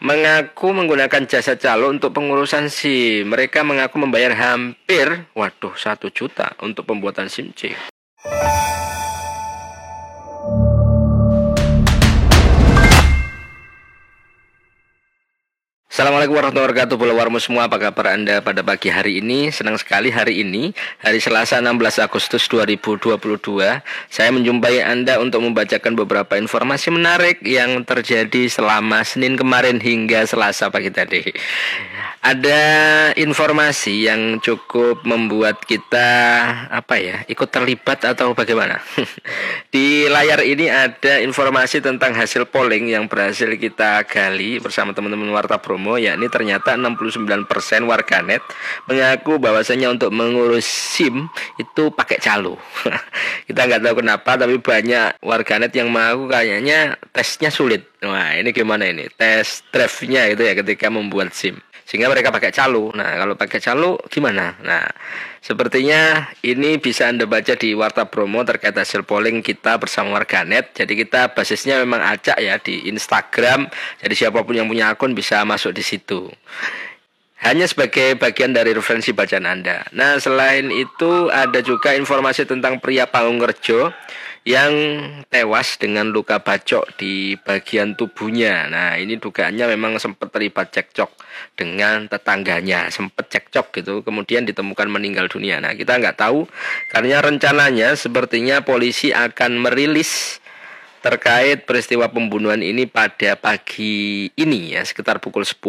mengaku menggunakan jasa calo untuk pengurusan SIM. Mereka mengaku membayar hampir, waduh, satu juta untuk pembuatan SIM C. Assalamualaikum warahmatullahi wabarakatuh Warmo semua. Apa kabar anda pada pagi hari ini? Senang sekali hari ini Hari Selasa 16 Agustus 2022 Saya menjumpai anda untuk membacakan beberapa informasi menarik Yang terjadi selama Senin kemarin hingga Selasa pagi tadi. Ada informasi yang cukup membuat kita apa ya ikut terlibat atau bagaimana? Di layar ini ada informasi tentang hasil polling yang berhasil kita gali bersama teman-teman Warta Promo yakni ternyata 69% warganet mengaku bahwasanya untuk mengurus SIM itu pakai calo. Kita nggak tahu kenapa tapi banyak warganet yang mau kayaknya tesnya sulit. Wah ini gimana ini? Tes drive-nya itu ya ketika membuat SIM sehingga mereka pakai calo. Nah, kalau pakai calo gimana? Nah, sepertinya ini bisa Anda baca di Warta Promo terkait hasil polling kita bersama warganet. Jadi kita basisnya memang acak ya di Instagram. Jadi siapa pun yang punya akun bisa masuk di situ. Hanya sebagai bagian dari referensi bacaan Anda. Nah, selain itu ada juga informasi tentang pria Panggung Rejo yang tewas dengan luka bacok di bagian tubuhnya. Nah, ini dugaannya memang sempat terlibat cekcok dengan tetangganya, sempat cekcok gitu, kemudian ditemukan meninggal dunia. Nah, kita nggak tahu karena rencananya sepertinya polisi akan merilis terkait peristiwa pembunuhan ini pada pagi ini ya sekitar pukul 10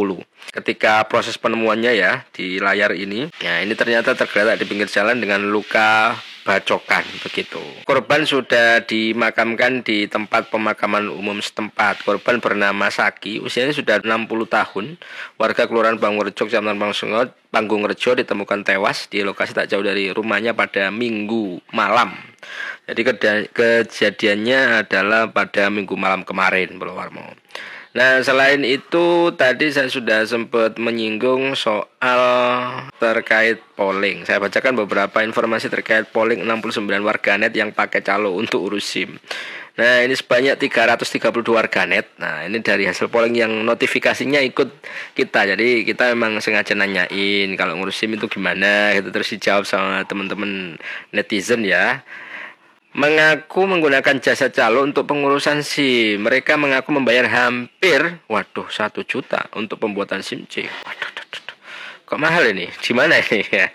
ketika proses penemuannya ya di layar ini. Ya ini ternyata tergeletak di pinggir jalan dengan luka bacokan begitu. Korban sudah dimakamkan di tempat pemakaman umum setempat. Korban bernama Saki, usianya sudah 60 tahun. Warga Kelurahan Bangurjo, Kecamatan Bangsungot, Panggung Rejo ditemukan tewas di lokasi tak jauh dari rumahnya pada Minggu malam. Jadi kejadiannya adalah pada Minggu malam kemarin, Bro Warmo. Nah, selain itu tadi saya sudah sempat menyinggung soal terkait polling. Saya bacakan beberapa informasi terkait polling 69 warganet yang pakai calo untuk urus SIM. Nah, ini sebanyak 332 warganet. Nah, ini dari hasil polling yang notifikasinya ikut kita. Jadi, kita memang sengaja nanyain kalau ngurus SIM itu gimana gitu terus dijawab sama teman-teman netizen ya mengaku menggunakan jasa calo untuk pengurusan SIM. Mereka mengaku membayar hampir, waduh, satu juta untuk pembuatan SIM C. Waduh. Kok mahal ini? Di mana ini ya?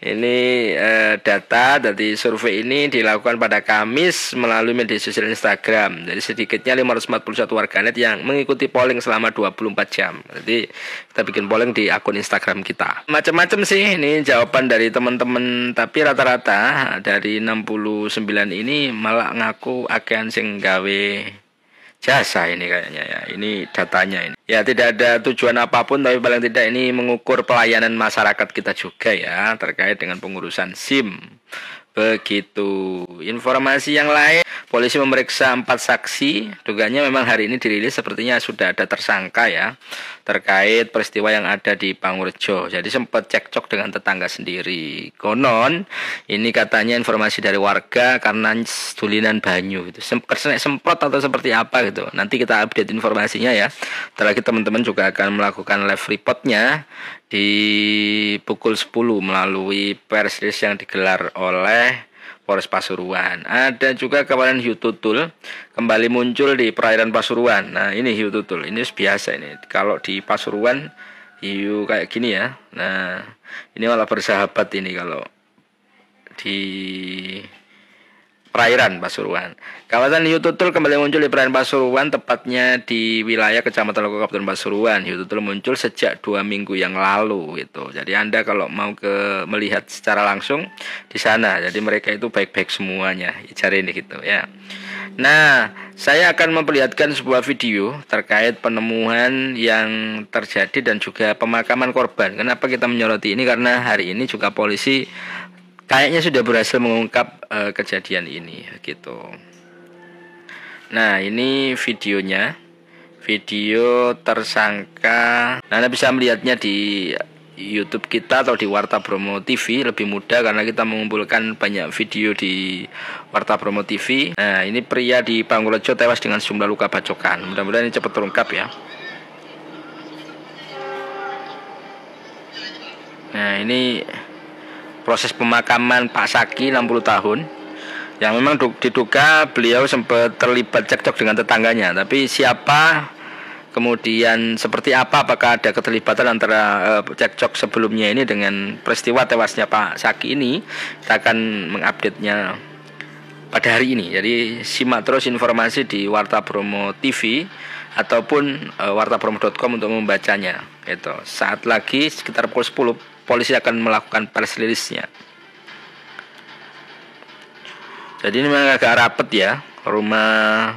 Ini eh, data dari survei ini dilakukan pada Kamis melalui media sosial Instagram. Jadi sedikitnya 541 warganet yang mengikuti polling selama 24 jam. Jadi kita bikin polling di akun Instagram kita. Macam-macam sih ini jawaban dari teman-teman, tapi rata-rata dari 69 ini malah ngaku akan sing gawe jasa ini kayaknya ya. Ini datanya ini. Ya tidak ada tujuan apa pun tapi paling tidak ini mengukur pelayanan masyarakat kita juga ya terkait dengan pengurusan SIM. Begitu. Informasi yang lain, polisi memeriksa empat saksi. Dugaannya memang hari ini dirilis sepertinya sudah ada tersangka ya terkait peristiwa yang ada di Pangurjo. Jadi sempat cekcok dengan tetangga sendiri. Konon ini katanya informasi dari warga karena tulinan banyu gitu. semprot atau seperti apa gitu. Nanti kita update informasinya ya. Terakhir teman-teman juga akan melakukan live reportnya di pukul 10 melalui pers yang digelar oleh Polres Pasuruan. Ada juga kawanan hiu tutul kembali muncul di perairan Pasuruan. Nah, ini hiu tutul. Ini biasa ini. Kalau di Pasuruan hiu kayak gini ya. Nah, ini malah bersahabat ini kalau di perairan Pasuruan. Kawasan Hiu Tutul kembali muncul di perairan Pasuruan, tepatnya di wilayah Kecamatan Loko Kabupaten Pasuruan. Hiu Tutul muncul sejak dua minggu yang lalu gitu. Jadi Anda kalau mau ke melihat secara langsung di sana, jadi mereka itu baik-baik semuanya. Cari ini gitu ya. Nah, saya akan memperlihatkan sebuah video terkait penemuan yang terjadi dan juga pemakaman korban. Kenapa kita menyoroti ini? Karena hari ini juga polisi kayaknya sudah berhasil mengungkap uh, kejadian ini gitu. Nah, ini videonya. Video tersangka. Nah, Anda bisa melihatnya di YouTube kita atau di Warta Bromo TV lebih mudah karena kita mengumpulkan banyak video di Warta Bromo TV. Nah, ini pria di Pangkurejo tewas dengan sejumlah luka bacokan. Mudah-mudahan ini cepat terungkap ya. Nah, ini proses pemakaman Pak Saki 60 tahun yang memang diduga beliau sempat terlibat cekcok dengan tetangganya. Tapi siapa kemudian seperti apa apakah ada keterlibatan antara uh, cekcok sebelumnya ini dengan peristiwa tewasnya Pak Saki ini? Kita akan mengupdate-nya pada hari ini. Jadi simak terus informasi di Warta Promo TV ataupun uh, wartapromo.com untuk membacanya. Itu saat lagi sekitar pukul 10 polisi akan melakukan press release-nya. Jadi ini memang agak rapet ya rumah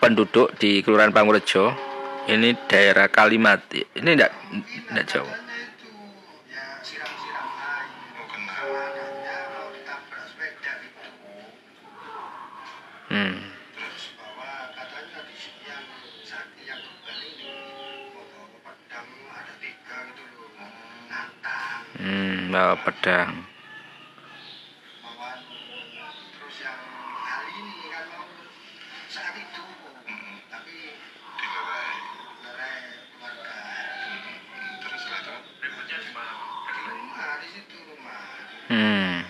penduduk di Kelurahan Pangurjo ini daerah Kalimat ini tidak tidak jauh. Hmm. Hmm, bawa pedang. Hmm.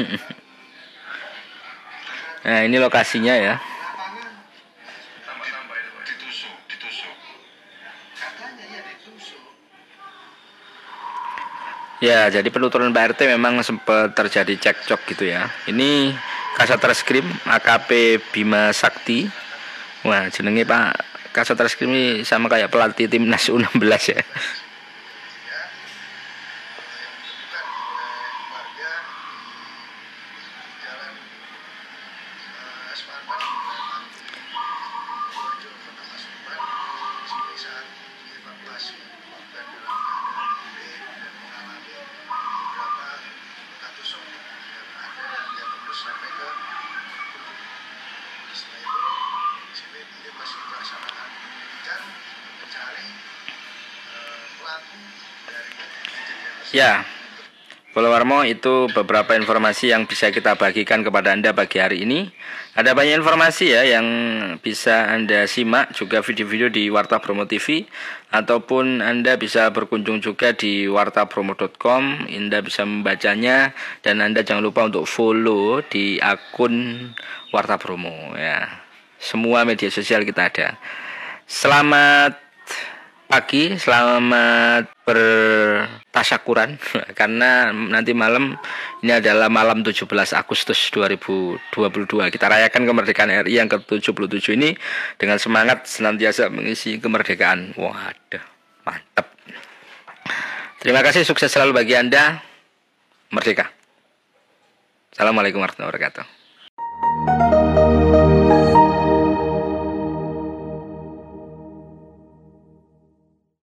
Nah, ini lokasinya ya. Ya, jadi penuturan Pak RT memang sempat terjadi cekcok gitu ya. Ini Kasat Reskrim AKP Bima Sakti. Wah, jenenge Pak Kasat Reskrim ini sama kayak pelatih timnas U16 ya. Ya, Warmo itu beberapa informasi yang bisa kita bagikan kepada Anda pagi hari ini. Ada banyak informasi ya yang bisa Anda simak juga video-video di Warta Promo TV ataupun Anda bisa berkunjung juga di wartapromo.com. Anda bisa membacanya dan Anda jangan lupa untuk follow di akun Warta Promo ya. Semua media sosial kita ada. Selamat pagi, selamat bertasyakuran karena nanti malam ini adalah malam 17 Agustus 2022. Kita rayakan kemerdekaan RI yang ke-77 ini dengan semangat senantiasa mengisi kemerdekaan. Waduh, mantap. Terima kasih, sukses selalu bagi Anda. Merdeka. Assalamualaikum warahmatullahi wabarakatuh.